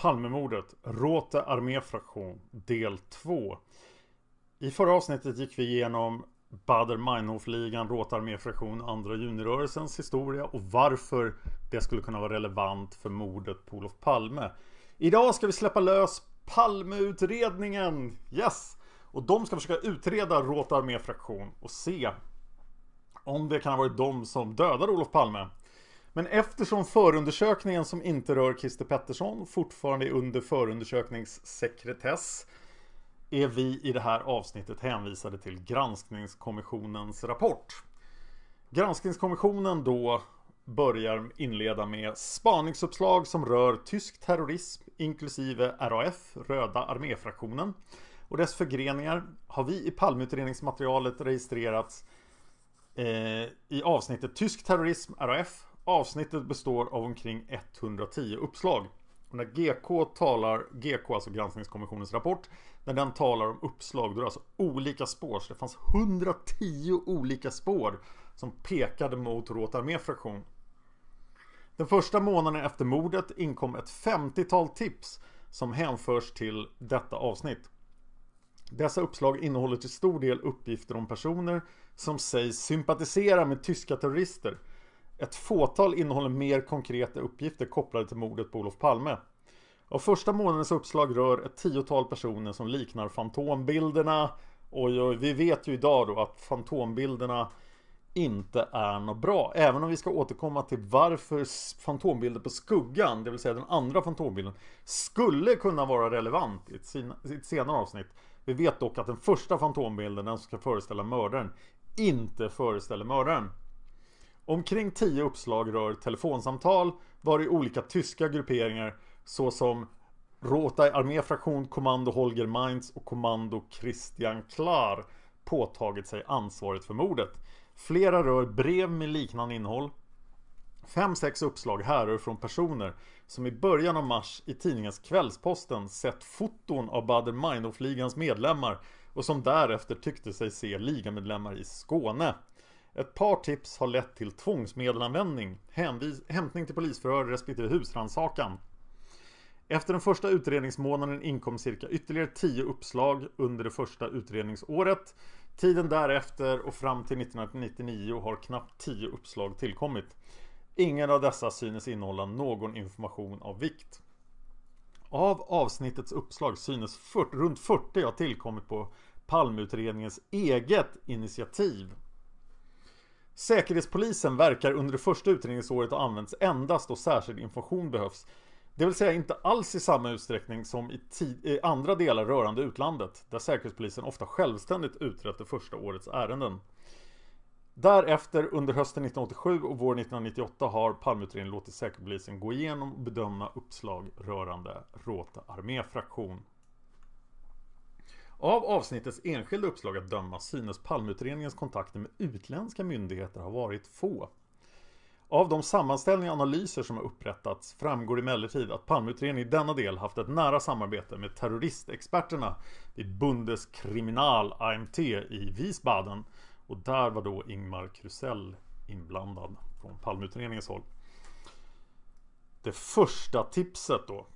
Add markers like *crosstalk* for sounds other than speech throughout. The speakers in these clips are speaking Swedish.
Palmemordet, Rote arméfraktion, del 2. I förra avsnittet gick vi igenom Bader Meinhof-ligan, Råte arméfraktion, andra junirörelsens historia och varför det skulle kunna vara relevant för mordet på Olof Palme. Idag ska vi släppa lös Palmeutredningen! Yes! Och de ska försöka utreda Rote arméfraktion och se om det kan ha varit de som dödade Olof Palme. Men eftersom förundersökningen som inte rör Christer Pettersson fortfarande är under förundersökningssekretess är vi i det här avsnittet hänvisade till Granskningskommissionens rapport. Granskningskommissionen då börjar inleda med spaningsuppslag som rör tysk terrorism inklusive RAF, Röda arméfraktionen och dess förgreningar har vi i Palmeutredningsmaterialet registrerat eh, i avsnittet Tysk terrorism, RAF. Avsnittet består av omkring 110 uppslag. Och när GK talar, GK alltså granskningskommissionens rapport, när den talar om uppslag då är det alltså olika spår. Så det fanns 110 olika spår som pekade mot Rote arméfraktion. Den första månaden efter mordet inkom ett 50-tal tips som hänförs till detta avsnitt. Dessa uppslag innehåller till stor del uppgifter om personer som sägs sympatisera med tyska terrorister. Ett fåtal innehåller mer konkreta uppgifter kopplade till mordet på Olof Palme. Av första månadens uppslag rör ett tiotal personer som liknar fantombilderna. Och vi vet ju idag då att fantombilderna inte är något bra. Även om vi ska återkomma till varför fantombilder på skuggan, det vill säga den andra fantombilden, skulle kunna vara relevant i ett, i ett senare avsnitt. Vi vet dock att den första fantombilden, den som ska föreställa mördaren, inte föreställer mördaren. Omkring 10 uppslag rör telefonsamtal var i olika tyska grupperingar såsom Rota arméfraktion, kommando Holger Mainz och kommando Christian Klar påtagit sig ansvaret för mordet. Flera rör brev med liknande innehåll. Fem, sex uppslag härrör från personer som i början av mars i tidningens Kvällsposten sett foton av Bader Meinhof-ligans medlemmar och som därefter tyckte sig se ligamedlemmar i Skåne. Ett par tips har lett till tvångsmedelanvändning, hämtning till polisförhör respektive husrannsakan. Efter den första utredningsmånaden inkom cirka ytterligare 10 uppslag under det första utredningsåret. Tiden därefter och fram till 1999 har knappt 10 uppslag tillkommit. Ingen av dessa synes innehålla någon information av vikt. Av avsnittets uppslag synes 40, runt 40 ha tillkommit på Palmeutredningens eget initiativ. Säkerhetspolisen verkar under det första utredningsåret ha använts endast då särskild information behövs. Det vill säga inte alls i samma utsträckning som i, i andra delar rörande utlandet, där Säkerhetspolisen ofta självständigt utrett det första årets ärenden. Därefter under hösten 1987 och våren 1998 har Palmeutredningen låtit Säkerhetspolisen gå igenom och bedöma uppslag rörande Råta arméfraktion. Av avsnittets enskilda uppslag att döma synes Palmeutredningens kontakter med utländska myndigheter ha varit få. Av de sammanställningar och analyser som har upprättats framgår emellertid att Palmeutredningen i denna del haft ett nära samarbete med terroristexperterna vid Bundeskriminal AMT i Wiesbaden och där var då Ingmar Krusell inblandad från Palmeutredningens håll. Det första tipset då.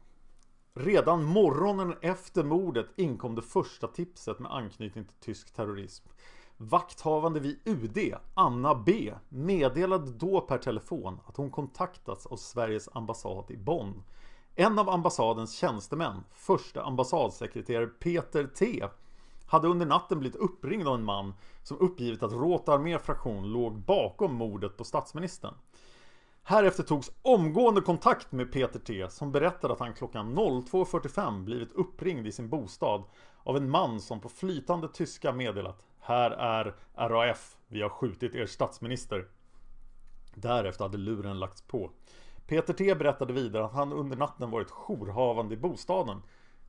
Redan morgonen efter mordet inkom det första tipset med anknytning till tysk terrorism. Vakthavande vid UD, Anna B, meddelade då per telefon att hon kontaktats av Sveriges ambassad i Bonn. En av ambassadens tjänstemän, första ambassadsekreterare Peter T, hade under natten blivit uppringd av en man som uppgivit att Råta arméfraktion låg bakom mordet på statsministern. Härefter togs omgående kontakt med Peter T som berättade att han klockan 02.45 blivit uppringd i sin bostad av en man som på flytande tyska meddelat Här är RAF, vi har skjutit er statsminister. Därefter hade luren lagts på. Peter T berättade vidare att han under natten varit jourhavande i bostaden.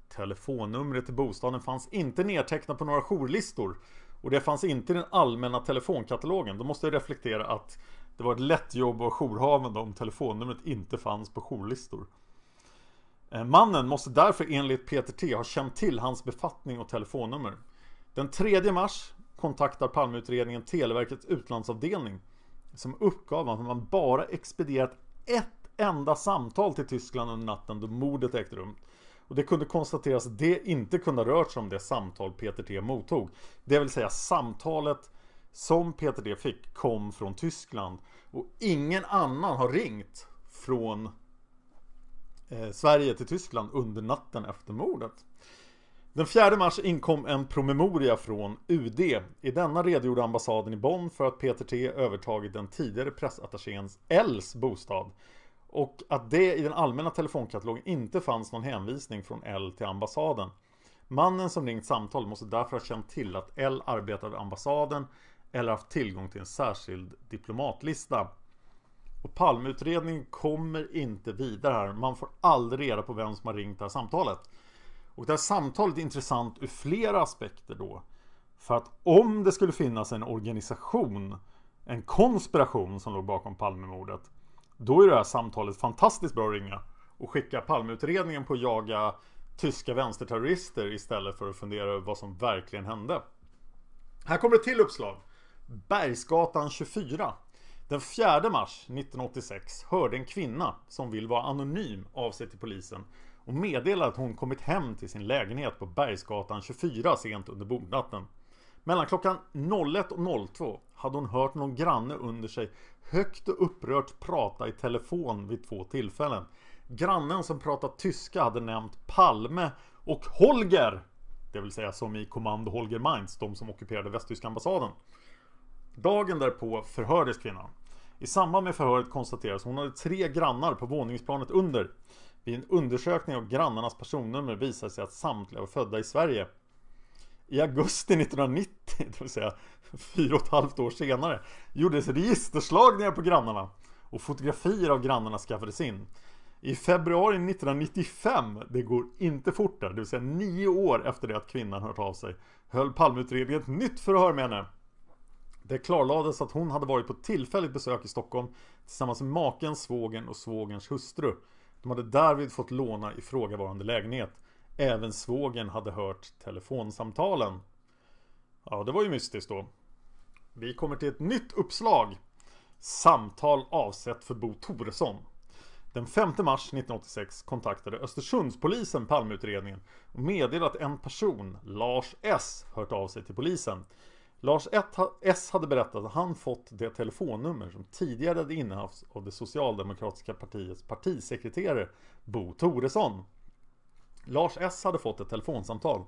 Telefonnumret till bostaden fanns inte nedtecknat på några jourlistor och det fanns inte i den allmänna telefonkatalogen. Då måste jag reflektera att det var ett lätt jobb att jourhavande om telefonnumret inte fanns på jourlistor. Eh, mannen måste därför enligt Peter T ha känt till hans befattning och telefonnummer. Den 3 mars kontaktar Palmeutredningen Televerkets utlandsavdelning som uppgav att man bara expedierat ett enda samtal till Tyskland under natten då mordet ägt rum. Och det kunde konstateras att det inte kunde ha rört sig om det samtal Peter T mottog. Det vill säga samtalet som Peter T fick kom från Tyskland. Och ingen annan har ringt från eh, Sverige till Tyskland under natten efter mordet. Den 4 mars inkom en promemoria från UD. I denna redogjorde ambassaden i Bonn för att Peter T övertagit den tidigare pressattachéns Els bostad och att det i den allmänna telefonkatalogen inte fanns någon hänvisning från L till ambassaden. Mannen som ringt samtal måste därför ha känt till att L arbetar vid ambassaden eller haft tillgång till en särskild diplomatlista. Och Palmeutredningen kommer inte vidare här. Man får aldrig reda på vem som har ringt det här samtalet. Och det här samtalet är intressant ur flera aspekter då. För att om det skulle finnas en organisation, en konspiration som låg bakom Palmemordet då är det här samtalet fantastiskt bra att ringa och skicka Palmeutredningen på att jaga tyska vänsterterrorister istället för att fundera över vad som verkligen hände. Här kommer ett till uppslag. Bergsgatan 24. Den 4 mars 1986 hörde en kvinna som vill vara anonym av sig till polisen och meddelade att hon kommit hem till sin lägenhet på Bergsgatan 24 sent under bordnatten. Mellan klockan 01 och 02 hade hon hört någon granne under sig högt och upprört prata i telefon vid två tillfällen. Grannen som pratat tyska hade nämnt Palme och Holger. Det vill säga som i kommando Holger Mainz, de som ockuperade västtyska ambassaden. Dagen därpå förhördes kvinnan. I samband med förhöret konstateras att hon hade tre grannar på våningsplanet under. Vid en undersökning av grannarnas personnummer visade sig att samtliga var födda i Sverige. I augusti 1990, det vill säga fyra och ett halvt år senare, gjordes registerslagningar på grannarna och fotografier av grannarna skaffades in. I februari 1995, det går inte fort där, det vill säga nio år efter det att kvinnan hört av sig, höll Palmeutredningen ett nytt förhör med henne. Det klarlades att hon hade varit på tillfälligt besök i Stockholm tillsammans med maken, svågen och svågens hustru. De hade därvid fått låna ifrågavarande lägenhet. Även svågen hade hört telefonsamtalen. Ja, det var ju mystiskt då. Vi kommer till ett nytt uppslag. Samtal avsett för Bo Toresson. Den 5 mars 1986 kontaktade Östersundspolisen Palmeutredningen och meddelade att en person, Lars S, hört av sig till polisen. Lars S hade berättat att han fått det telefonnummer som tidigare hade innehafts av det socialdemokratiska partiets partisekreterare Bo Toresson. Lars S hade fått ett telefonsamtal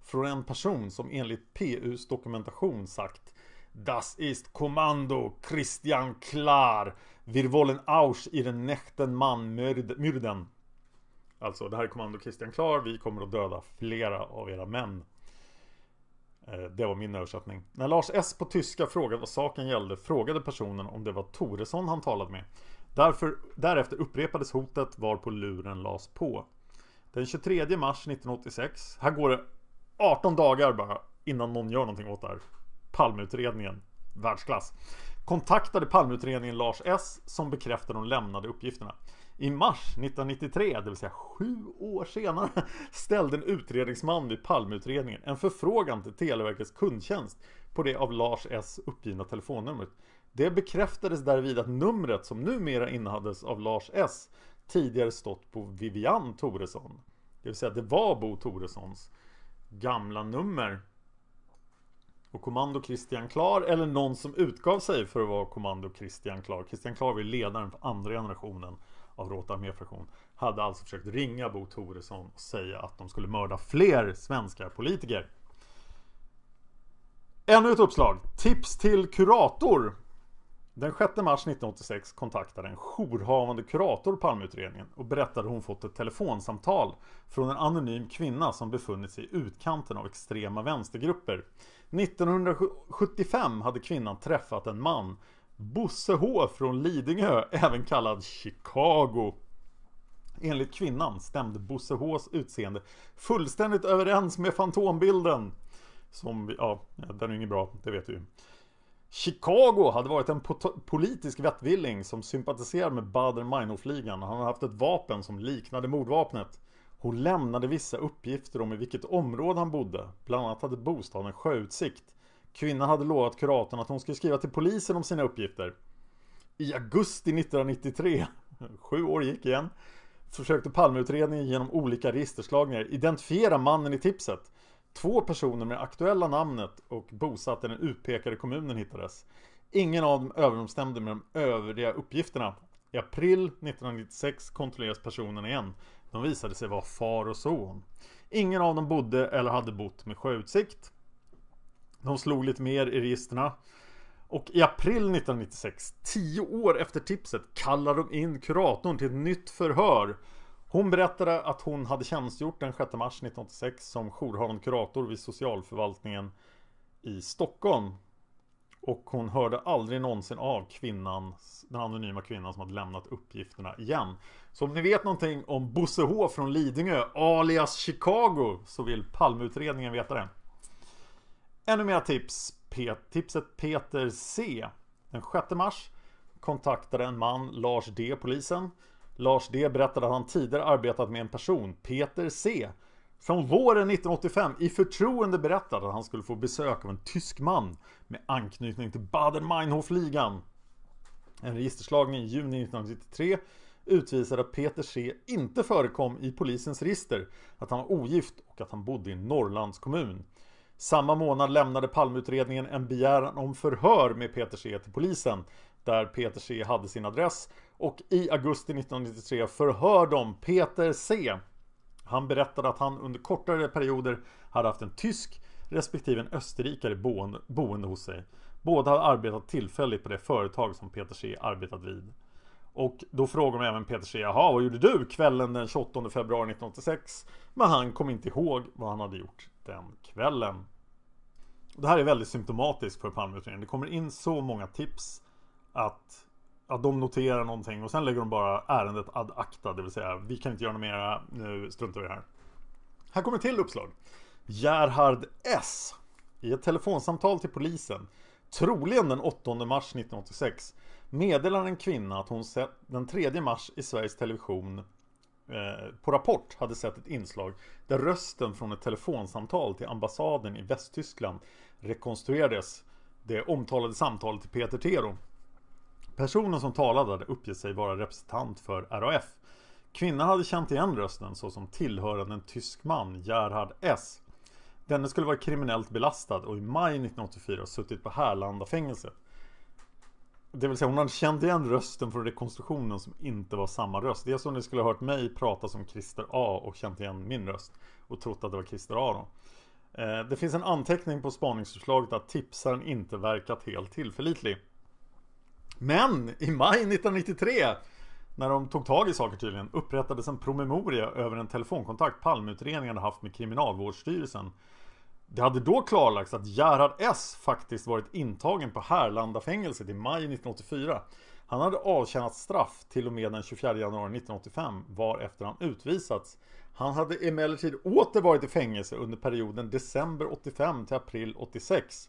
från en person som enligt PUs dokumentation sagt Das ist Kommando Christian Klar. Wir wollen aus ihren Nächten man mürden Alltså det här är kommando Christian Klar. Vi kommer att döda flera av era män. Eh, det var min översättning När Lars S på tyska frågade vad saken gällde Frågade personen om det var Toresson han talade med Därför, Därefter upprepades hotet varpå luren lades på den 23 mars 1986, här går det 18 dagar bara innan någon gör någonting åt det här. Palmeutredningen, världsklass. Kontaktade Palmeutredningen Lars S som bekräftade de lämnade uppgifterna. I mars 1993, det vill säga sju år senare, *laughs* ställde en utredningsman vid Palmeutredningen en förfrågan till Televerkets kundtjänst på det av Lars S uppgivna telefonnumret. Det bekräftades därvid att numret som numera innehades av Lars S tidigare stått på Vivian Toresson. Det vill säga det var Bo Toressons gamla nummer. Och kommando Christian Klar eller någon som utgav sig för att vara kommando Christian Klar. Christian Klar var ledaren för andra generationen av Råta arméfraktion. Hade alltså försökt ringa Bo Toresson och säga att de skulle mörda fler svenska politiker. Ännu ett uppslag. Tips till kurator. Den 6 mars 1986 kontaktade en jourhavande kurator Palmeutredningen och berättade att hon fått ett telefonsamtal från en anonym kvinna som befunnit sig i utkanten av extrema vänstergrupper. 1975 hade kvinnan träffat en man, Bosse H från Lidingö, även kallad Chicago. Enligt kvinnan stämde Bosse Hs utseende fullständigt överens med fantombilden. Som, vi, ja, den är inget bra, det vet vi ju. Chicago hade varit en politisk vettvilling som sympatiserade med Bader-Meinhof-ligan. Han hade haft ett vapen som liknade mordvapnet. Hon lämnade vissa uppgifter om i vilket område han bodde. Bland annat hade bostaden sjöutsikt. Kvinnan hade lovat kuratorn att hon skulle skriva till polisen om sina uppgifter. I augusti 1993, sju år gick igen, försökte Palmeutredningen genom olika registerslagningar identifiera mannen i tipset. Två personer med aktuella namnet och bosatt i den utpekade kommunen hittades. Ingen av dem överensstämde med de övriga uppgifterna. I april 1996 kontrolleras personerna igen. De visade sig vara far och son. Ingen av dem bodde eller hade bott med sjöutsikt. De slog lite mer i registren. Och i april 1996, tio år efter tipset, kallade de in kuratorn till ett nytt förhör. Hon berättade att hon hade tjänstgjort den 6 mars 1986 som jourhavande kurator vid socialförvaltningen i Stockholm. Och hon hörde aldrig någonsin av kvinnan, den anonyma kvinnan som hade lämnat uppgifterna igen. Så om ni vet någonting om Bosse H från Lidingö, alias Chicago, så vill Palmeutredningen veta det. Ännu mer tips. Tipset Peter C. Den 6 mars kontaktade en man Lars D polisen. Lars D berättade att han tidigare arbetat med en person, Peter C. Från våren 1985 i förtroende berättade att han skulle få besök av en tysk man med anknytning till Baden-Meinhof-ligan. En registerslagning i juni 1993 utvisade att Peter C inte förekom i polisens register, att han var ogift och att han bodde i Norrlands kommun. Samma månad lämnade Palmeutredningen en begäran om förhör med Peter C till polisen där Peter C hade sin adress och i augusti 1993 förhör de Peter C. Han berättade att han under kortare perioder hade haft en tysk respektive en österrikare boende, boende hos sig. Båda hade arbetat tillfälligt på det företag som Peter C arbetat vid. Och då frågar de även Peter C. Jaha, vad gjorde du kvällen den 28 februari 1986? Men han kom inte ihåg vad han hade gjort den kvällen. Det här är väldigt symptomatiskt för Palmeutredningen. Det kommer in så många tips att, att de noterar någonting och sen lägger de bara ärendet ad acta, det vill säga vi kan inte göra något mera, nu struntar vi här. Här kommer till uppslag. Gerhard S. I ett telefonsamtal till polisen, troligen den 8 mars 1986, meddelar en kvinna att hon sett den 3 mars i Sveriges Television eh, på Rapport hade sett ett inslag där rösten från ett telefonsamtal till ambassaden i Västtyskland rekonstruerades det omtalade samtalet till Peter Tero. Personen som talade hade uppgett sig vara representant för RAF. Kvinnan hade känt igen rösten såsom tillhörande en tysk man, Gerhard S. Denne skulle vara kriminellt belastad och i maj 1984 suttit på Härlanda fängelse. Det vill säga hon hade känt igen rösten från rekonstruktionen som inte var samma röst. Det är som ni skulle ha hört mig prata som Christer A och känt igen min röst. Och trott att det var Christer A då. Eh, det finns en anteckning på spaningsförslaget att tipsaren inte verkat helt tillförlitlig. Men i maj 1993 när de tog tag i saker tydligen upprättades en promemoria över en telefonkontakt Palmeutredningen hade haft med Kriminalvårdsstyrelsen. Det hade då klarlagts att Gerhard S faktiskt varit intagen på Härlandafängelset i maj 1984. Han hade avtjänat straff till och med den 24 januari 1985 varefter han utvisats. Han hade emellertid åter varit i fängelse under perioden december 85 till april 86.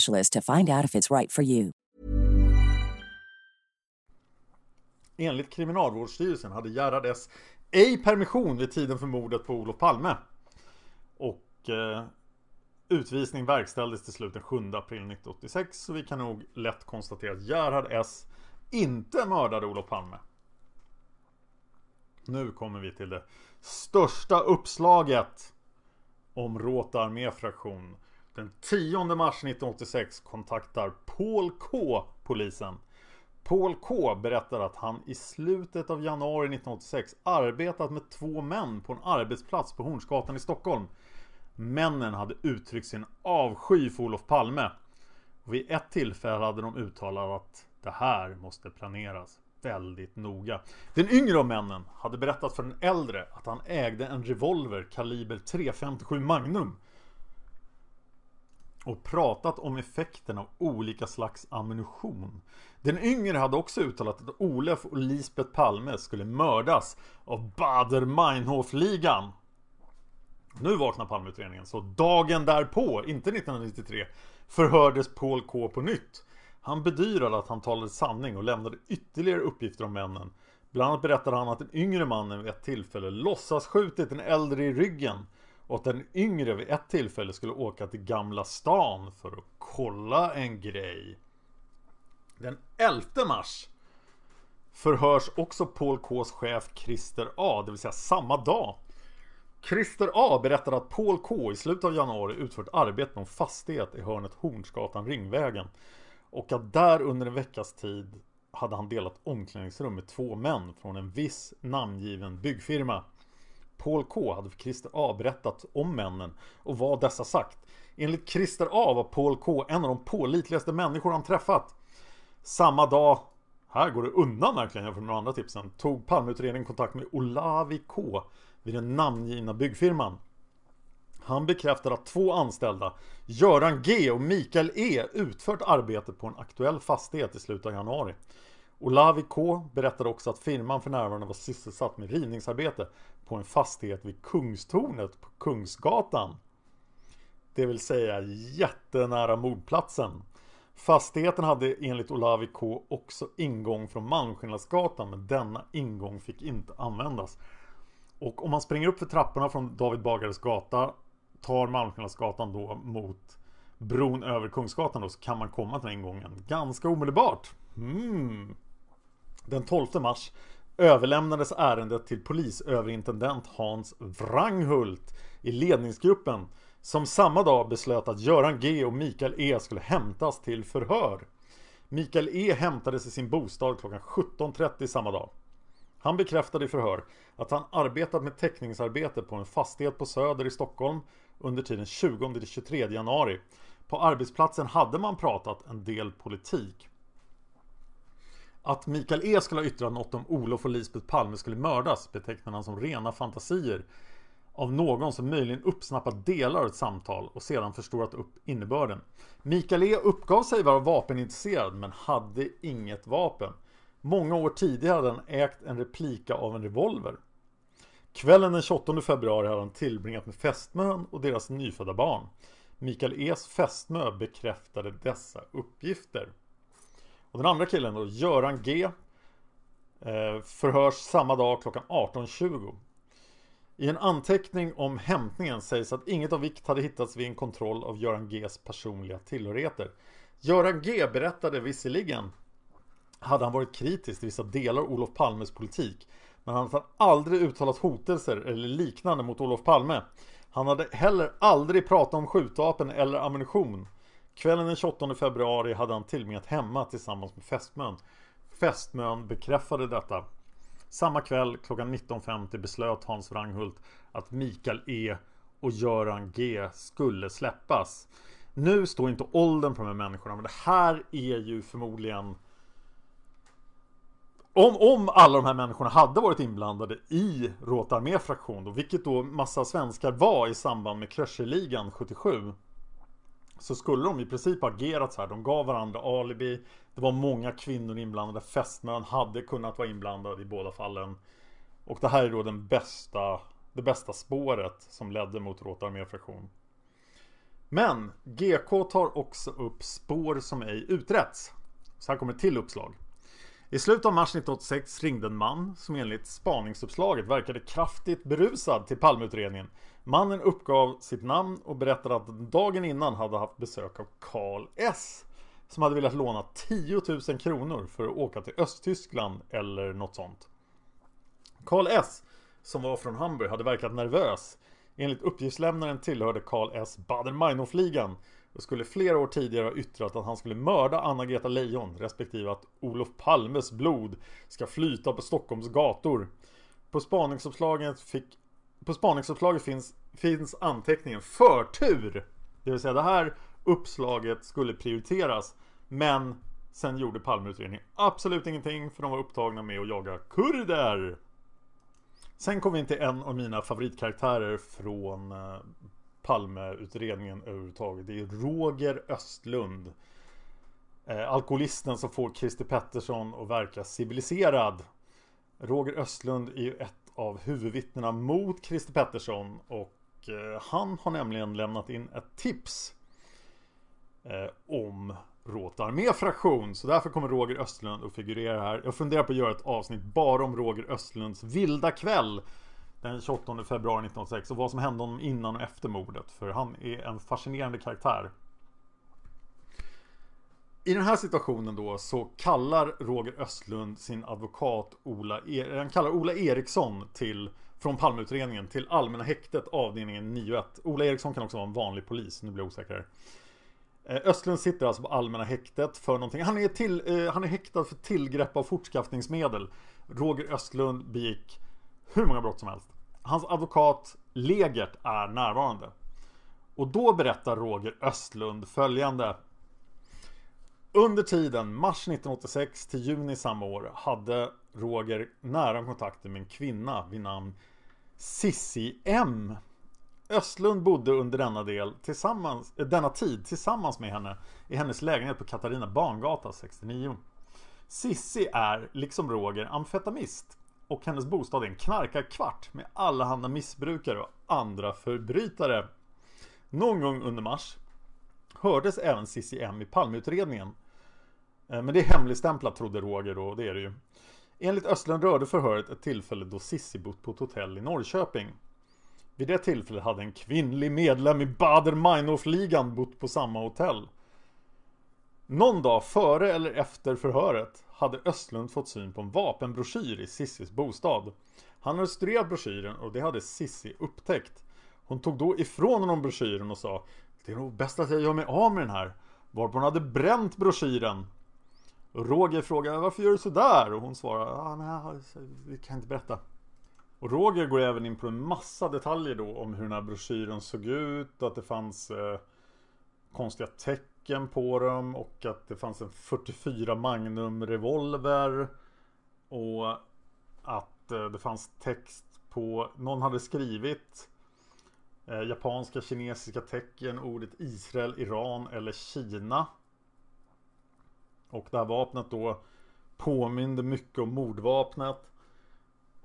to find out if it's right for you. Enligt Kriminalvårdsstyrelsen hade Gerhard S ej permission vid tiden för mordet på Olof Palme. Och eh, utvisning verkställdes till slut den 7 april 1986. Så vi kan nog lätt konstatera att Gerhard S inte mördade Olof Palme. Nu kommer vi till det största uppslaget om Råta arméfraktion. Den 10 mars 1986 kontaktar Paul K polisen. Paul K berättar att han i slutet av januari 1986 arbetat med två män på en arbetsplats på Hornsgatan i Stockholm. Männen hade uttryckt sin avsky för Olof Palme. Och vid ett tillfälle hade de uttalat att det här måste planeras väldigt noga. Den yngre av männen hade berättat för den äldre att han ägde en revolver kaliber .357 Magnum och pratat om effekten av olika slags ammunition. Den yngre hade också uttalat att Olof och Lisbeth Palme skulle mördas av Bader-Meinhof-ligan. Nu vaknar Palmeutredningen, så dagen därpå, inte 1993, förhördes Paul K på nytt. Han bedyrade att han talade sanning och lämnade ytterligare uppgifter om männen. Bland annat berättade han att den yngre mannen vid ett tillfälle låtsas skjutit den äldre i ryggen och att den yngre vid ett tillfälle skulle åka till Gamla stan för att kolla en grej. Den 11 mars förhörs också Paul Ks chef Christer A, det vill säga samma dag. Christer A berättar att Paul K i slutet av januari utfört arbete på en fastighet i hörnet Hornsgatan Ringvägen. Och att där under en veckas tid hade han delat omklädningsrum med två män från en viss namngiven byggfirma. Paul K hade för Christer A berättat om männen och vad dessa sagt. Enligt Christer A var Paul K en av de pålitligaste människor han träffat. Samma dag, här går det undan verkligen jämfört med de andra tipsen, tog Palmeutredningen kontakt med Olavi K vid den namngivna byggfirman. Han bekräftar att två anställda, Göran G och Mikael E, utfört arbete på en aktuell fastighet i slutet av januari. Olavi K berättade också att firman för närvarande var sysselsatt med rivningsarbete på en fastighet vid Kungstornet på Kungsgatan. Det vill säga jättenära mordplatsen. Fastigheten hade enligt Olavi K också ingång från Malmskillnadsgatan men denna ingång fick inte användas. Och om man springer upp för trapporna från David Bagares gata tar Malmskillnadsgatan då mot bron över Kungsgatan då så kan man komma till den ingången ganska omedelbart. Mm. Den 12 mars överlämnades ärendet till polisöverintendent Hans Wranghult i ledningsgruppen som samma dag beslöt att Göran G och Mikael E skulle hämtas till förhör. Mikael E hämtades i sin bostad klockan 17.30 samma dag. Han bekräftade i förhör att han arbetat med täckningsarbete på en fastighet på Söder i Stockholm under tiden 20-23 januari. På arbetsplatsen hade man pratat en del politik. Att Mikael E skulle ha yttrat något om Olof och Lisbeth Palme skulle mördas betecknar han som rena fantasier av någon som möjligen uppsnappat delar av ett samtal och sedan förstorat upp innebörden. Mikael E uppgav sig vara vapenintresserad men hade inget vapen. Många år tidigare hade han ägt en replika av en revolver. Kvällen den 28 februari hade han tillbringat med fästmön och deras nyfödda barn. Mikael E's fästmö bekräftade dessa uppgifter. Och den andra killen då, Göran G eh, förhörs samma dag klockan 18.20. I en anteckning om hämtningen sägs att inget av vikt hade hittats vid en kontroll av Göran Gs personliga tillhörigheter. Göran G berättade visserligen hade han varit kritisk till vissa delar av Olof Palmes politik men han hade aldrig uttalat hotelser eller liknande mot Olof Palme. Han hade heller aldrig pratat om skjutvapen eller ammunition. Kvällen den 28 februari hade han tillbringat hemma tillsammans med fästmön. Fästmön bekräftade detta. Samma kväll klockan 19.50 beslöt Hans Wranghult att Mikael E och Göran G skulle släppas. Nu står inte åldern på de här människorna men det här är ju förmodligen om, om alla de här människorna hade varit inblandade i Råta arméfraktion vilket då massa svenskar var i samband med Kröcherligan 77 så skulle de i princip agerat så här. De gav varandra alibi. Det var många kvinnor inblandade. Fästmön hade kunnat vara inblandad i båda fallen. Och det här är då den bästa, det bästa spåret som ledde mot Råta arméfraktion. Men GK tar också upp spår som ej utretts. Så här kommer ett till uppslag. I slutet av mars 1986 ringde en man som enligt spaningsuppslaget verkade kraftigt berusad till Palmeutredningen. Mannen uppgav sitt namn och berättade att dagen innan hade haft besök av Karl S. Som hade velat låna 10 000 kronor för att åka till Östtyskland eller något sånt. Karl S. Som var från Hamburg hade verkat nervös. Enligt uppgiftslämnaren tillhörde Karl S. Baader-Meinhof-ligan och skulle flera år tidigare ha yttrat att han skulle mörda Anna-Greta Leijon respektive att Olof Palmes blod ska flyta på Stockholms gator. På spaningsuppslaget, fick, på spaningsuppslaget finns, finns anteckningen förtur. Det vill säga det här uppslaget skulle prioriteras. Men sen gjorde Palmeutredningen absolut ingenting för de var upptagna med att jaga kurder. Sen kom vi in till en av mina favoritkaraktärer från eh, Palmeutredningen överhuvudtaget. Det är Roger Östlund. Eh, alkoholisten som får Christer Pettersson att verka civiliserad. Roger Östlund är ju ett av huvudvittnena mot Christer Pettersson och eh, han har nämligen lämnat in ett tips eh, om Råta arméfraktion. Så därför kommer Roger Östlund att figurera här. Jag funderar på att göra ett avsnitt bara om Roger Östlunds vilda kväll den 28 februari 1906 och vad som hände honom innan och efter mordet. För han är en fascinerande karaktär. I den här situationen då så kallar Roger Östlund sin advokat Ola, er han kallar Ola Eriksson till från Palmeutredningen till Allmänna häktet avdelningen 9.1. Ola Eriksson kan också vara en vanlig polis, nu blir jag osäker. Eh, Östlund sitter alltså på Allmänna häktet för någonting. Han är, till, eh, han är häktad för tillgrepp av fortskaffningsmedel. Roger Östlund begick hur många brott som helst. Hans advokat Legert är närvarande. Och då berättar Roger Östlund följande. Under tiden mars 1986 till juni samma år hade Roger nära kontakter med en kvinna vid namn Sissi M. Östlund bodde under denna, del tillsammans, eh, denna tid tillsammans med henne i hennes lägenhet på Katarina Bangata 69. Sissi är, liksom Roger, amfetamist och hennes bostad är en knarkarkvart med allehanda missbrukare och andra förbrytare. Någon gång under mars hördes även Cissi M i Palmeutredningen. Eh, men det är hemligstämplat trodde Roger då, och det är det ju. Enligt Östlund rörde förhöret ett tillfälle då Cissi bott på ett hotell i Norrköping. Vid det tillfället hade en kvinnlig medlem i Bader Meinhof-ligan bott på samma hotell. Någon dag före eller efter förhöret hade Östlund fått syn på en vapenbroschyr i Sissis bostad. Han hade studerat broschyren och det hade Sissi upptäckt. Hon tog då ifrån honom broschyren och sa Det är nog bäst att jag gör mig av med den här. Varpå hon hade bränt broschyren. Roger frågar varför gör du sådär? Och hon svarar ah, nej, vi kan inte berätta. Och Roger går även in på en massa detaljer då om hur den här broschyren såg ut, att det fanns eh, konstiga tecken på dem och att det fanns en 44 Magnum revolver och att eh, det fanns text på, någon hade skrivit eh, japanska, kinesiska tecken, ordet Israel, Iran eller Kina. Och det här vapnet då påminde mycket om mordvapnet.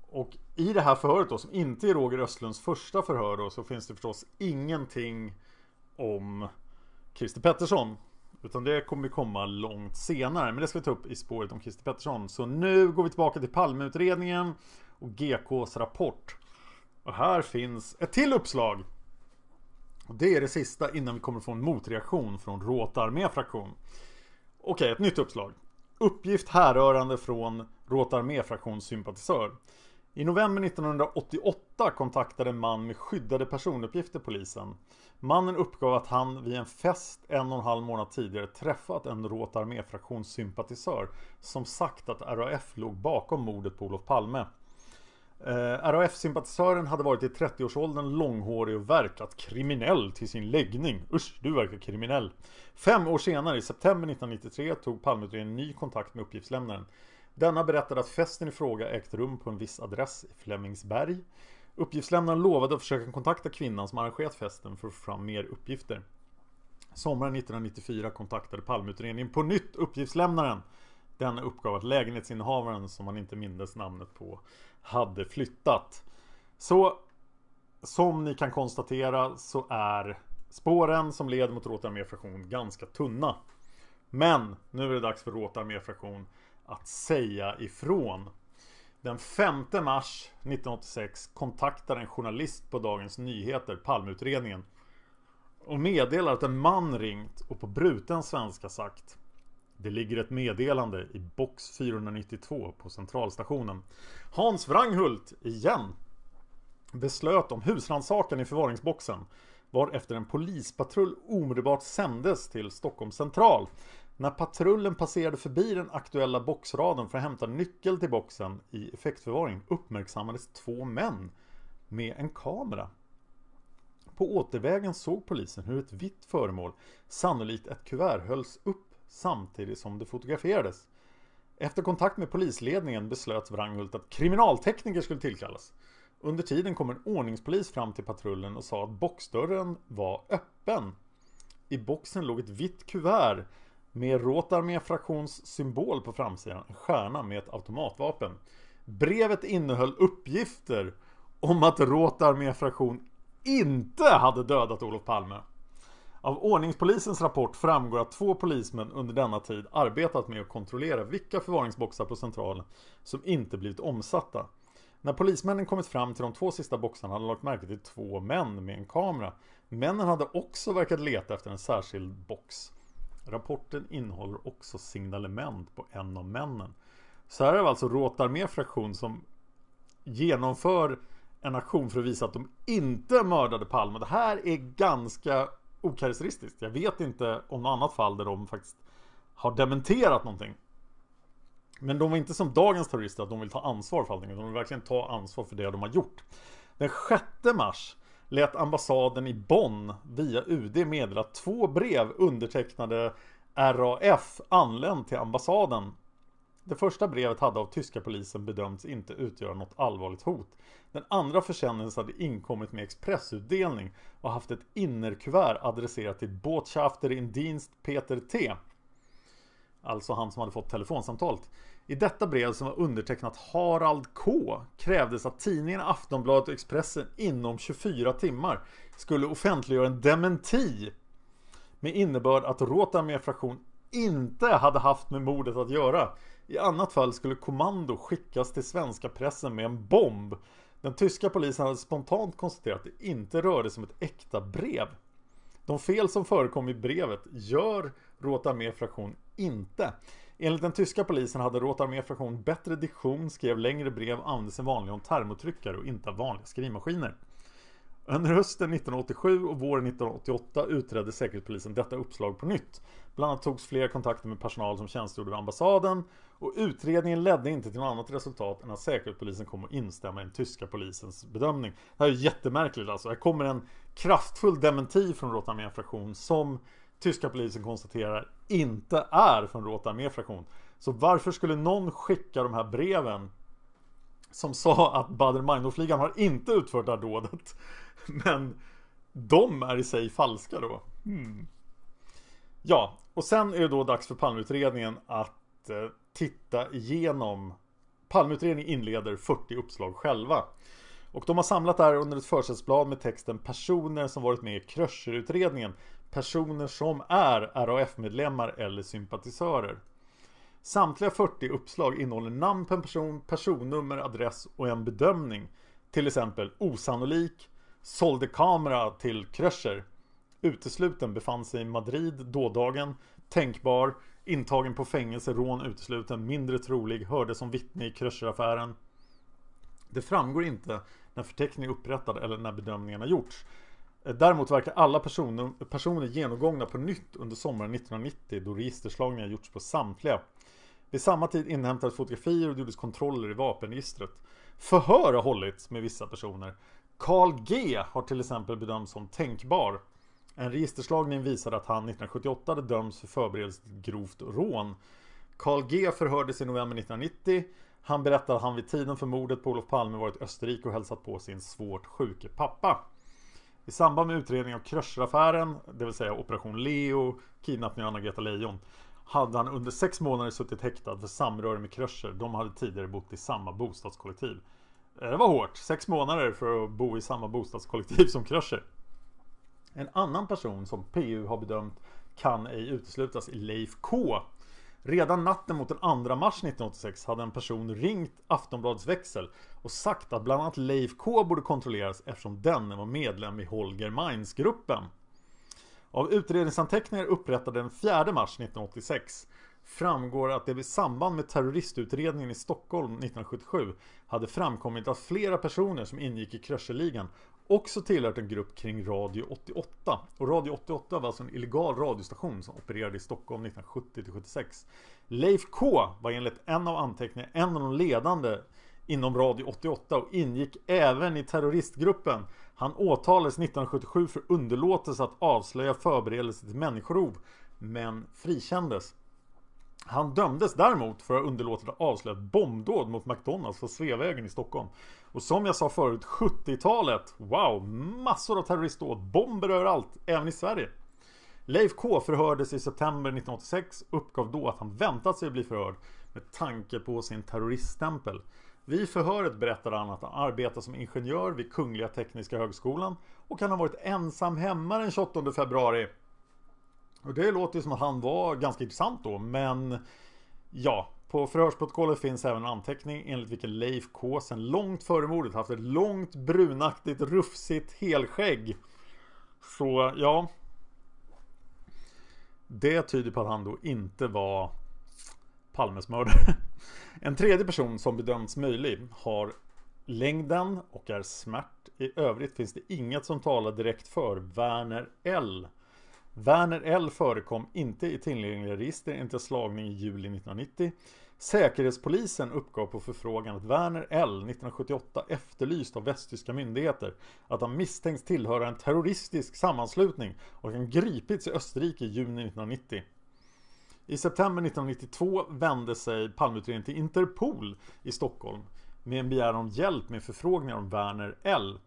Och i det här förhöret då, som inte är Roger Östlunds första förhör då, så finns det förstås ingenting om Christer Pettersson. Utan det kommer komma långt senare. Men det ska vi ta upp i spåret om Christer Pettersson. Så nu går vi tillbaka till Palmeutredningen och GKs rapport. Och här finns ett till uppslag. Och det är det sista innan vi kommer få en motreaktion från Råta arméfraktion. Okej, ett nytt uppslag. Uppgift härrörande från Råta arméfraktionssympatisör. I november 1988 kontaktade en man med skyddade personuppgifter polisen. Mannen uppgav att han vid en fest en och en halv månad tidigare träffat en Råt arméfraktionssympatisör som sagt att RAF låg bakom mordet på Olof Palme. Eh, RAF-sympatisören hade varit i 30-årsåldern, långhårig och verkat kriminell till sin läggning. Usch, du verkar kriminell. Fem år senare, i september 1993, tog Palmeutredningen ny kontakt med uppgiftslämnaren. Denna berättade att festen i fråga ägt rum på en viss adress i Flemingsberg. Uppgiftslämnaren lovade att försöka kontakta kvinnan som arrangerat festen för att få fram mer uppgifter. Sommaren 1994 kontaktade Palmeutredningen på nytt uppgiftslämnaren. Denna uppgav att lägenhetsinnehavaren, som man inte mindes namnet på, hade flyttat. Så som ni kan konstatera så är spåren som leder mot Råta arméfraktion ganska tunna. Men nu är det dags för Råta arméfraktion att säga ifrån. Den 5 mars 1986 kontaktar en journalist på Dagens Nyheter Palmeutredningen och meddelar att en man ringt och på bruten svenska sagt det ligger ett meddelande i box 492 på centralstationen. Hans Wranghult, igen, beslöt om husrannsakan i förvaringsboxen varefter en polispatrull omedelbart sändes till Stockholms central när patrullen passerade förbi den aktuella boxraden för att hämta nyckel till boxen i effektförvaring uppmärksammades två män med en kamera. På återvägen såg polisen hur ett vitt föremål, sannolikt ett kuvert, hölls upp samtidigt som det fotograferades. Efter kontakt med polisledningen beslöt Wranghult att kriminaltekniker skulle tillkallas. Under tiden kom en ordningspolis fram till patrullen och sa att boxdörren var öppen. I boxen låg ett vitt kuvert med Rotarmé-fraktions symbol på framsidan, en stjärna med ett automatvapen. Brevet innehöll uppgifter om att Rotarmé-fraktion inte hade dödat Olof Palme. Av ordningspolisens rapport framgår att två polismän under denna tid arbetat med att kontrollera vilka förvaringsboxar på centralen som inte blivit omsatta. När polismännen kommit fram till de två sista boxarna hade de lagt märke till två män med en kamera. Männen hade också verkat leta efter en särskild box. Rapporten innehåller också signalement på en av männen. Så här är det alltså Råtarmé fraktion som genomför en aktion för att visa att de inte mördade Palme. Det här är ganska okaraktäristiskt. Jag vet inte om något annat fall där de faktiskt har dementerat någonting. Men de var inte som dagens terrorister att de vill ta ansvar för allting. De vill verkligen ta ansvar för det de har gjort. Den 6 mars lät ambassaden i Bonn via UD meddela att två brev undertecknade RAF anlänt till ambassaden. Det första brevet hade av tyska polisen bedömts inte utgöra något allvarligt hot. Den andra försändelsen hade inkommit med expressutdelning och haft ett innerkuvert adresserat till Botschafter in Dienst Peter T. Alltså han som hade fått telefonsamtalet. I detta brev som var undertecknat Harald K krävdes att tidningen Aftonbladet och Expressen inom 24 timmar skulle offentliggöra en dementi med innebörd att Rotarmé fraktion inte hade haft med mordet att göra. I annat fall skulle kommando skickas till svenska pressen med en bomb. Den tyska polisen hade spontant konstaterat att det inte rörde sig om ett äkta brev. De fel som förekom i brevet gör Rotarmé fraktion inte. Enligt den tyska polisen hade Rotarmé fraktion bättre diktion, skrev längre brev, använde sig vanligen om termotryckare och inte av vanliga skrivmaskiner. Under hösten 1987 och våren 1988 utredde Säkerhetspolisen detta uppslag på nytt. Bland annat togs fler kontakter med personal som tjänstgjorde vid ambassaden och utredningen ledde inte till något annat resultat än att Säkerhetspolisen kom att instämma i den tyska polisens bedömning. Det här är jättemärkligt alltså. Här kommer en kraftfull dementi från Rotarmé fraktion som tyska polisen konstaterar inte är från Rotarmé fraktion. Så varför skulle någon skicka de här breven som sa att Baader-Meinhof-ligan har inte utfört det här dådet. *laughs* Men de är i sig falska då. Hmm. Ja, och sen är det då dags för Palmeutredningen att eh, titta igenom Palmeutredningen inleder 40 uppslag själva. Och de har samlat det här under ett försättsblad med texten Personer som varit med i Kröcherutredningen. Personer som är RAF-medlemmar eller sympatisörer. Samtliga 40 uppslag innehåller namn på en person, personnummer, adress och en bedömning. Till exempel osannolik, sålde kamera till Kröcher. Utesluten befann sig i Madrid dådagen. Tänkbar, intagen på fängelse, rån utesluten, mindre trolig, hörde som vittne i Kröcheraffären. Det framgår inte när förteckningen är upprättad eller när bedömningarna gjorts. Eh, däremot verkar alla personer, personer genomgångna på nytt under sommaren 1990 då registerslagningar gjorts på samtliga. Vid samma tid inhämtades fotografier och gjordes kontroller i vapenregistret. Förhör har hållits med vissa personer. Carl G har till exempel bedömts som tänkbar. En registerslagning visade att han 1978 hade dömts för förberedelse till grovt rån. Carl G förhördes i november 1990. Han berättade att han vid tiden för mordet på Olof Palme varit i Österrike och hälsat på sin svårt sjuke pappa. I samband med utredningen av Kröcheraffären, det vill säga Operation Leo, kidnappningen av Anna-Greta Leijon, hade han under sex månader suttit häktad för samröre med Kröcher. De hade tidigare bott i samma bostadskollektiv. Eh, det var hårt. Sex månader för att bo i samma bostadskollektiv *laughs* som Kröcher. En annan person som PU har bedömt kan ej uteslutas är Leif K. Redan natten mot den 2 mars 1986 hade en person ringt Aftonbladets växel och sagt att bland annat Leif K borde kontrolleras eftersom denne var medlem i Holger Mainz-gruppen. Av utredningsanteckningar upprättade den 4 mars 1986 framgår att det i samband med terroristutredningen i Stockholm 1977 hade framkommit att flera personer som ingick i Kröcherligan också tillhört en grupp kring Radio 88. Och Radio 88 var alltså en illegal radiostation som opererade i Stockholm 1970-76. Leif K var enligt en av anteckningarna en av de ledande inom Radio 88 och ingick även i terroristgruppen. Han åtalades 1977 för underlåtelse att avslöja förberedelse till människorov men frikändes. Han dömdes däremot för att ha underlåtit att avslöja ett bombdåd mot McDonalds på Sveavägen i Stockholm. Och som jag sa förut, 70-talet, wow, massor av terroristdåd, bomber överallt, även i Sverige. Leif K förhördes i september 1986, uppgav då att han väntat sig att bli förhörd med tanke på sin terroriststämpel. Vid förhöret berättade han att han arbetar som ingenjör vid Kungliga Tekniska Högskolan och kan ha varit ensam hemma den 28 februari och det låter ju som att han var ganska intressant då, men ja, på förhörsprotokollet finns även en anteckning enligt vilken Leif K sen långt före mordet haft ett långt brunaktigt rufsigt helskägg. Så ja. Det tyder på att han då inte var Palmes mördare. En tredje person som bedömts möjlig har längden och är smärt. I övrigt finns det inget som talar direkt för Werner L. Werner L förekom inte i tillgängliga register enligt slagning i juli 1990. Säkerhetspolisen uppgav på förfrågan att Werner L 1978 efterlyst av västtyska myndigheter att han misstänks tillhöra en terroristisk sammanslutning och han gripits i Österrike i juni 1990. I september 1992 vände sig Palmeutredningen till Interpol i Stockholm med en begäran om hjälp med förfrågningar om Werner L.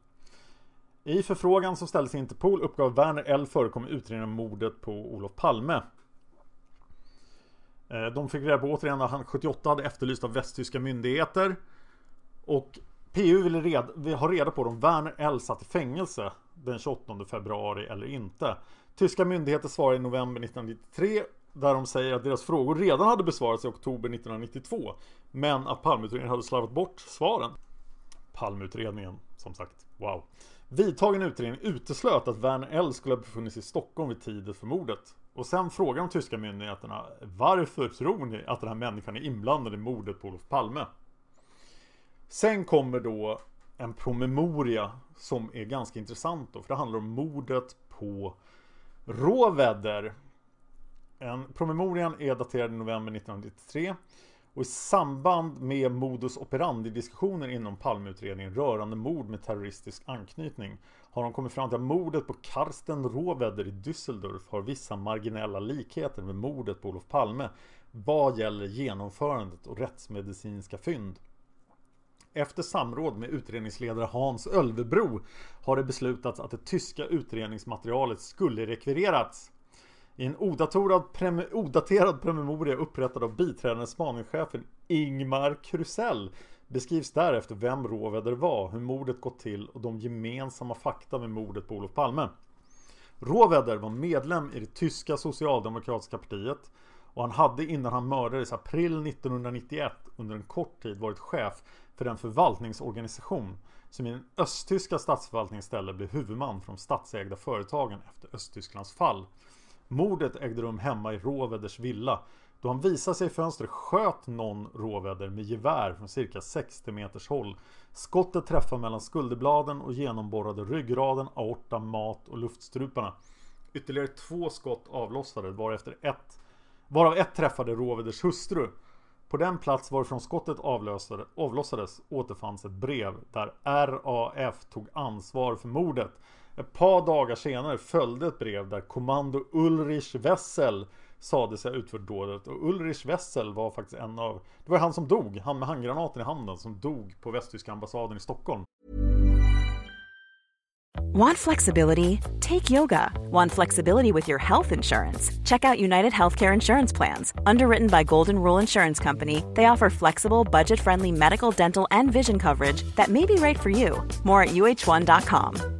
I förfrågan som ställdes till Interpol uppgav Werner L förekom i utredningen om mordet på Olof Palme. Eh, de fick reda på återigen att han 78 hade efterlyst av västtyska myndigheter. Och PU ville reda, ha reda på om Werner L satt i fängelse den 28 februari eller inte. Tyska myndigheter svarade i november 1993 där de säger att deras frågor redan hade besvarats i oktober 1992 men att Palmeutredningen hade slarvat bort svaren. Palmeutredningen, som sagt, wow. Vidtagen utredning uteslöt att Werner L skulle ha befunnit sig i Stockholm vid tiden för mordet. Och sen frågar de tyska myndigheterna Varför tror ni att den här människan är inblandad i mordet på Olof Palme? Sen kommer då en promemoria som är ganska intressant då, för det handlar om mordet på Råväder en, promemorian är daterad i november 1993 och i samband med modus operandi-diskussioner inom Palmeutredningen rörande mord med terroristisk anknytning har de kommit fram till att mordet på Karsten Råvedder i Düsseldorf har vissa marginella likheter med mordet på Olof Palme vad gäller genomförandet och rättsmedicinska fynd. Efter samråd med utredningsledare Hans Ölvebro har det beslutats att det tyska utredningsmaterialet skulle rekvirerats. I en odaterad, prem odaterad promemoria upprättad av biträdande spaningschefen Ingmar Krusell beskrivs därefter vem Råvedder var, hur mordet gått till och de gemensamma fakta med mordet på Olof Palme. Råvedder var medlem i det tyska socialdemokratiska partiet och han hade innan han mördades april 1991 under en kort tid varit chef för den förvaltningsorganisation som i den östtyska statsförvaltningens ställe blev huvudman för de statsägda företagen efter Östtysklands fall. Mordet ägde rum hemma i Råveders villa då han visade sig i fönstret sköt någon Råvädder med gevär från cirka 60 meters håll. Skottet träffade mellan skulderbladen och genomborrade ryggraden, aorta, mat och luftstruparna. Ytterligare två skott avlossades varefter ett, varav ett träffade Råveders hustru. På den plats varifrån skottet avlossades återfanns ett brev där RAF tog ansvar för mordet. Ett par dagar senare följde ett brev där kommando Ulrich Wessel sade sig ha utfört dådet och Ulrich Wessel var faktiskt en av Det var han som dog, han med handgranaten i handen som dog på västtyska ambassaden i Stockholm. Want flexibility? Take yoga. Want flexibility with your health insurance? Check out United Healthcare Insurance Plans. Underwritten by Golden Rule Insurance Company, they offer flexible, budget friendly medical, dental, and vision coverage that may be right for you. More at uh1.com.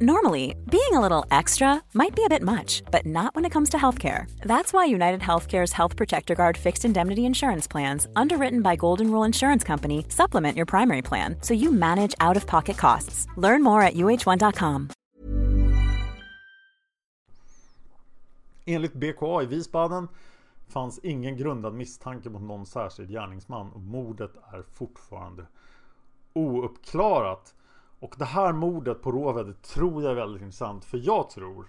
Normally, being a little extra might be a bit much, but not when it comes to healthcare. That's why United Healthcare's Health Protector Guard fixed indemnity insurance plans, underwritten by Golden Rule Insurance Company, supplement your primary plan so you manage out of pocket costs. Learn more at uh1.com. Enligt BKA i Wiesbaden fanns ingen grundad misstanke mot någon särskild gärningsman och mordet är fortfarande ouppklarat. Och det här mordet på Råvädret tror jag är väldigt intressant för jag tror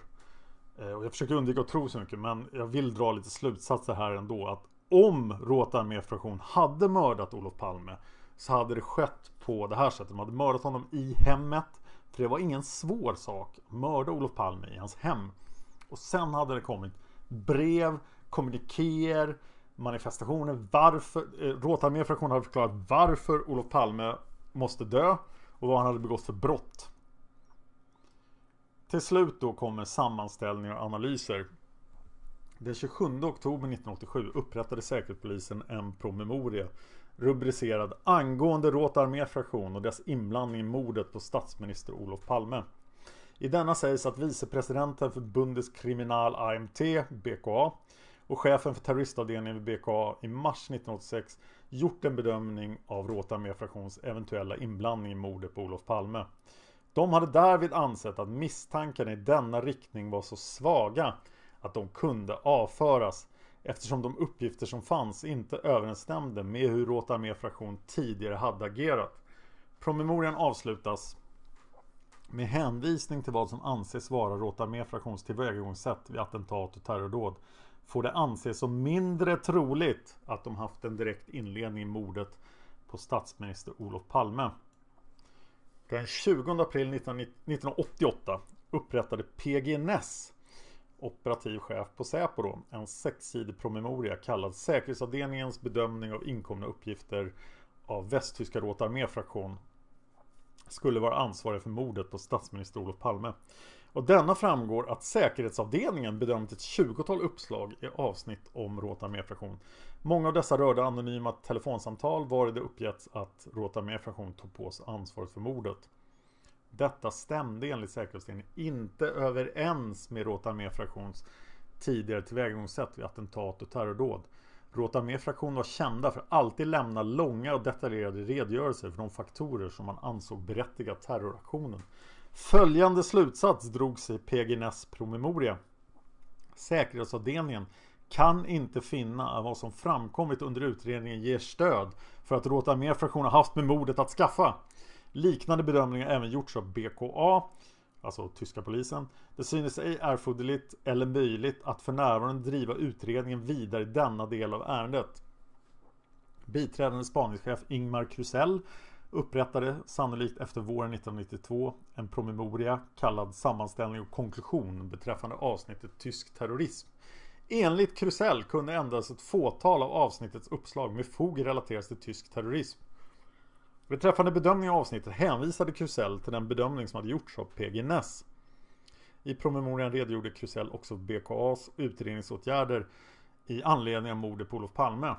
eh, och jag försöker undvika att tro så mycket men jag vill dra lite slutsatser här ändå att om Råta arméfraktion hade mördat Olof Palme så hade det skett på det här sättet. De hade mördat honom i hemmet för det var ingen svår sak att mörda Olof Palme i hans hem. Och sen hade det kommit brev, kommunikéer, manifestationer. Varför, eh, Råta arméfraktion hade förklarat varför Olof Palme måste dö och vad han hade begått för brott. Till slut då kommer sammanställningar och analyser. Den 27 oktober 1987 upprättade Säkerhetspolisen en promemoria rubricerad angående Råta arméfraktion och dess inblandning i mordet på statsminister Olof Palme. I denna sägs att vicepresidenten för Bundeskriminal AMT, BKA, och chefen för terroristavdelningen vid BKA i mars 1986 gjort en bedömning av Råta arméfraktions eventuella inblandning i mordet på Olof Palme. De hade därvid ansett att misstankarna i denna riktning var så svaga att de kunde avföras. eftersom de uppgifter som fanns inte överensstämde med hur Råta arméfraktion tidigare hade agerat. Promemorian avslutas med hänvisning till vad som anses vara Råta arméfraktions tillvägagångssätt vid attentat och terrordåd får det anses som mindre troligt att de haft en direkt inledning i mordet på statsminister Olof Palme. Den 20 april 1988 upprättade PG Ness operativ chef på Säpo då, en sexsidig promemoria kallad Säkerhetsavdelningens bedömning av inkomna uppgifter av Västtyska Rotarméfraktion skulle vara ansvarig för mordet på statsminister Olof Palme. Och denna framgår att säkerhetsavdelningen bedömt ett 20-tal uppslag i avsnitt om Råt arméfraktion. Många av dessa rörde anonyma telefonsamtal var det uppgetts att Råt arméfraktion tog på sig ansvaret för mordet. Detta stämde enligt säkerhetsavdelningen inte överens med Råt arméfraktions tidigare tillvägagångssätt vid attentat och terrordåd. Råt arméfraktion var kända för att alltid lämna långa och detaljerade redogörelser för de faktorer som man ansåg berättigat terroraktionen. Följande slutsats drogs i PGNS promemoria. Säkerhetsavdelningen kan inte finna att vad som framkommit under utredningen ger stöd för att Råta mer fraktioner haft med mordet att skaffa. Liknande bedömningar har även gjorts av BKA, alltså tyska polisen. Det synes ej erforderligt eller möjligt att för närvarande driva utredningen vidare i denna del av ärendet. Biträdande spaningschef Ingmar Krusell upprättade sannolikt efter våren 1992 en promemoria kallad Sammanställning och konklusion beträffande avsnittet Tysk terrorism. Enligt Krusell kunde endast ett fåtal av avsnittets uppslag med fog relateras till tysk terrorism. Beträffande bedömning av avsnittet hänvisade Krusell till den bedömning som hade gjorts av PG Ness. I promemorian redogjorde Krusell också för BKAs utredningsåtgärder i anledning av mordet på Olof Palme.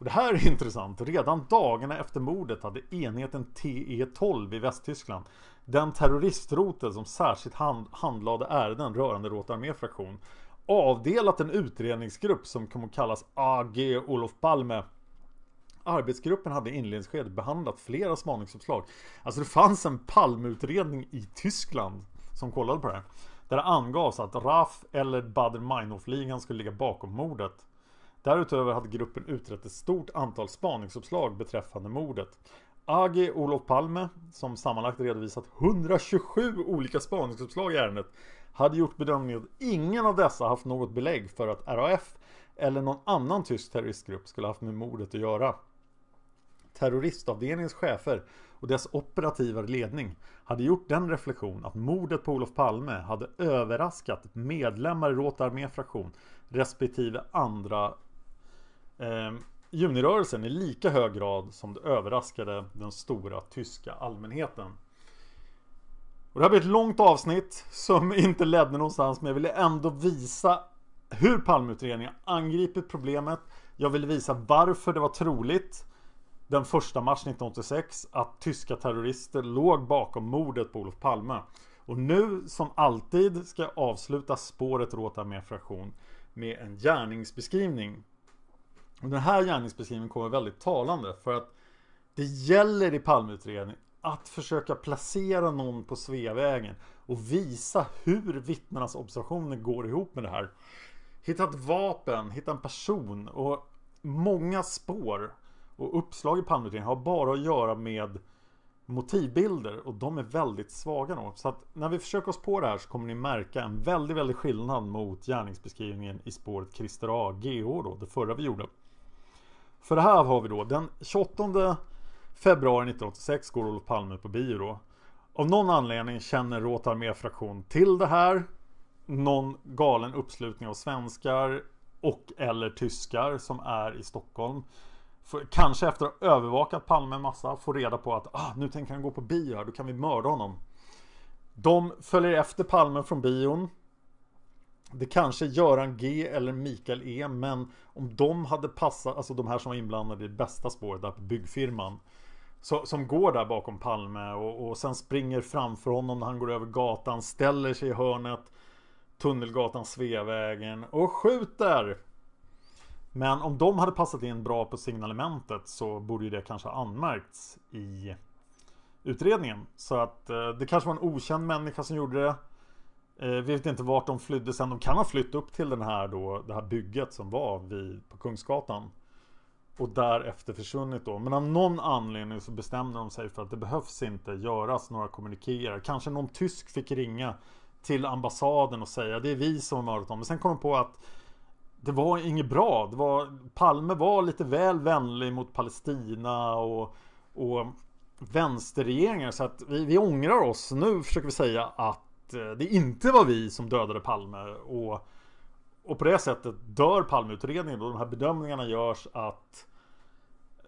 Och det här är *laughs* intressant. Redan dagarna efter mordet hade enheten TE12 i Västtyskland, den terroristrotel som särskilt hand handlade ärenden rörande Rotarmé fraktion avdelat en utredningsgrupp som kommer att kallas AG Olof Palme Arbetsgruppen hade i inledningsskedet behandlat flera spaningsuppslag. Alltså det fanns en palmutredning i Tyskland som kollade på det här. Där det angavs att RAF eller Bader-Meinhof-ligan skulle ligga bakom mordet. Därutöver hade gruppen utrett ett stort antal spaningsuppslag beträffande mordet. AG Olof Palme, som sammanlagt redovisat 127 olika spaningsuppslag i ärendet, hade gjort bedömningen att ingen av dessa haft något belägg för att RAF eller någon annan tysk terroristgrupp skulle haft med mordet att göra terroristavdelningens chefer och dess operativa ledning hade gjort den reflektion att mordet på Olof Palme hade överraskat medlemmar i Råta arméfraktion respektive andra eh, junirörelsen i lika hög grad som det överraskade den stora tyska allmänheten. Och det här blir ett långt avsnitt som *laughs* inte ledde någonstans men jag ville ändå visa hur Palmeutredningen angripit problemet. Jag ville visa varför det var troligt den 1 mars 1986 att tyska terrorister låg bakom mordet på Olof Palme. Och nu som alltid ska jag avsluta spåret Råta med fraktion med en gärningsbeskrivning. Och den här gärningsbeskrivningen kommer väldigt talande för att det gäller i Palmeutredningen att försöka placera någon på Sveavägen och visa hur vittnenas observationer går ihop med det här. Hitta ett vapen, hitta en person och många spår och uppslag i Palmeutredningen har bara att göra med motivbilder och de är väldigt svaga då. Så att när vi försöker oss på det här så kommer ni märka en väldigt, väldigt skillnad mot gärningsbeskrivningen i spåret Christer A. GH då, det förra vi gjorde. För det här har vi då den 28 februari 1986 går Olof Palme på bio då. Av någon anledning känner Råt arméfraktion till det här. Någon galen uppslutning av svenskar och eller tyskar som är i Stockholm för, kanske efter att ha övervakat Palme en massa Får reda på att ah, nu tänker han gå på bio här, då kan vi mörda honom De följer efter Palme från bion det kanske är Göran G eller Mikael E Men om de hade passat, alltså de här som var inblandade i bästa spåret där på byggfirman så, Som går där bakom Palme och, och sen springer framför honom när han går över gatan Ställer sig i hörnet Tunnelgatan Sveavägen och skjuter men om de hade passat in bra på signalementet så borde ju det kanske ha anmärkts i utredningen. Så att eh, det kanske var en okänd människa som gjorde det. Vi vet inte vart de flydde sen. De kan ha flytt upp till den här då, det här bygget som var vid, på Kungsgatan. Och därefter försvunnit då. Men av någon anledning så bestämde de sig för att det behövs inte göras några kommunikéer. Kanske någon tysk fick ringa till ambassaden och säga det är vi som har mördat dem. Men sen kom de på att det var inget bra. Det var, Palme var lite väl vänlig mot Palestina och, och vänsterregeringar. Så att vi, vi ångrar oss. Nu försöker vi säga att Eh, det inte var vi som dödade Palme. Och, och på det sättet dör Palmeutredningen. Och de här bedömningarna görs att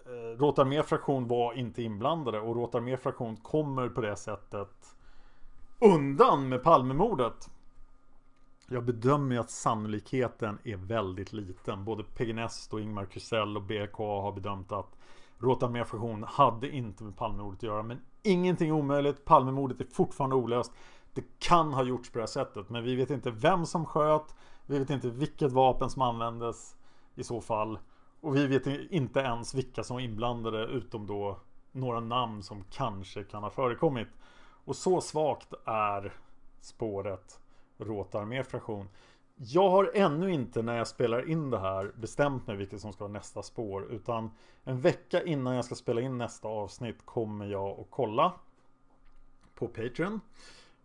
eh, Rotarmé fraktion var inte inblandade. Och Rotarmé fraktion kommer på det sättet undan med Palmemordet. Jag bedömer att sannolikheten är väldigt liten. Både Pegnest och Ingmar Krusell och BK har bedömt att Rotarmé fraktion hade inte med Palmemordet att göra. Men ingenting är omöjligt. Palmemordet är fortfarande olöst. Det kan ha gjorts på det här sättet. Men vi vet inte vem som sköt. Vi vet inte vilket vapen som användes i så fall. Och vi vet inte ens vilka som var inblandade utom då några namn som kanske kan ha förekommit. Och så svagt är spåret Råtarmé-fraktion. Jag har ännu inte när jag spelar in det här bestämt mig vilket som ska vara nästa spår. Utan en vecka innan jag ska spela in nästa avsnitt kommer jag att kolla på Patreon.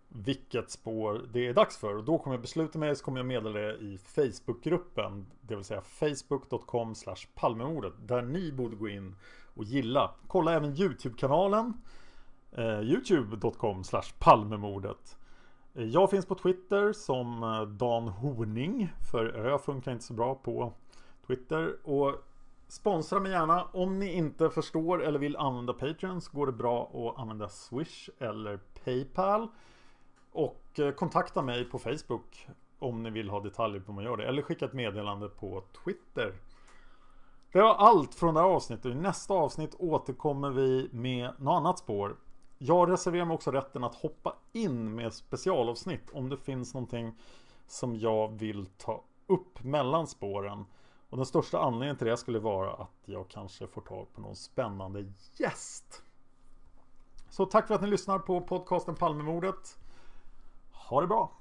Vilket spår det är dags för. Och då kommer jag besluta mig så kommer jag meddela det i Facebookgruppen. Det vill säga facebook.com palmemordet. Där ni borde gå in och gilla. Kolla även YouTube-kanalen. Eh, Youtube.com palmemordet. Eh, jag finns på Twitter som eh, Dan Horning För Ö funkar inte så bra på Twitter Och Sponsra mig gärna Om ni inte förstår eller vill använda Patreon så går det bra att använda Swish eller Paypal och eh, kontakta mig på Facebook Om ni vill ha detaljer på hur man gör det Eller skicka ett meddelande på Twitter Det var allt från det här avsnittet I nästa avsnitt återkommer vi med något annat spår jag reserverar mig också rätten att hoppa in med specialavsnitt om det finns någonting som jag vill ta upp mellan spåren. Och den största anledningen till det skulle vara att jag kanske får tag på någon spännande gäst. Så tack för att ni lyssnar på podcasten Palmemordet. Ha det bra!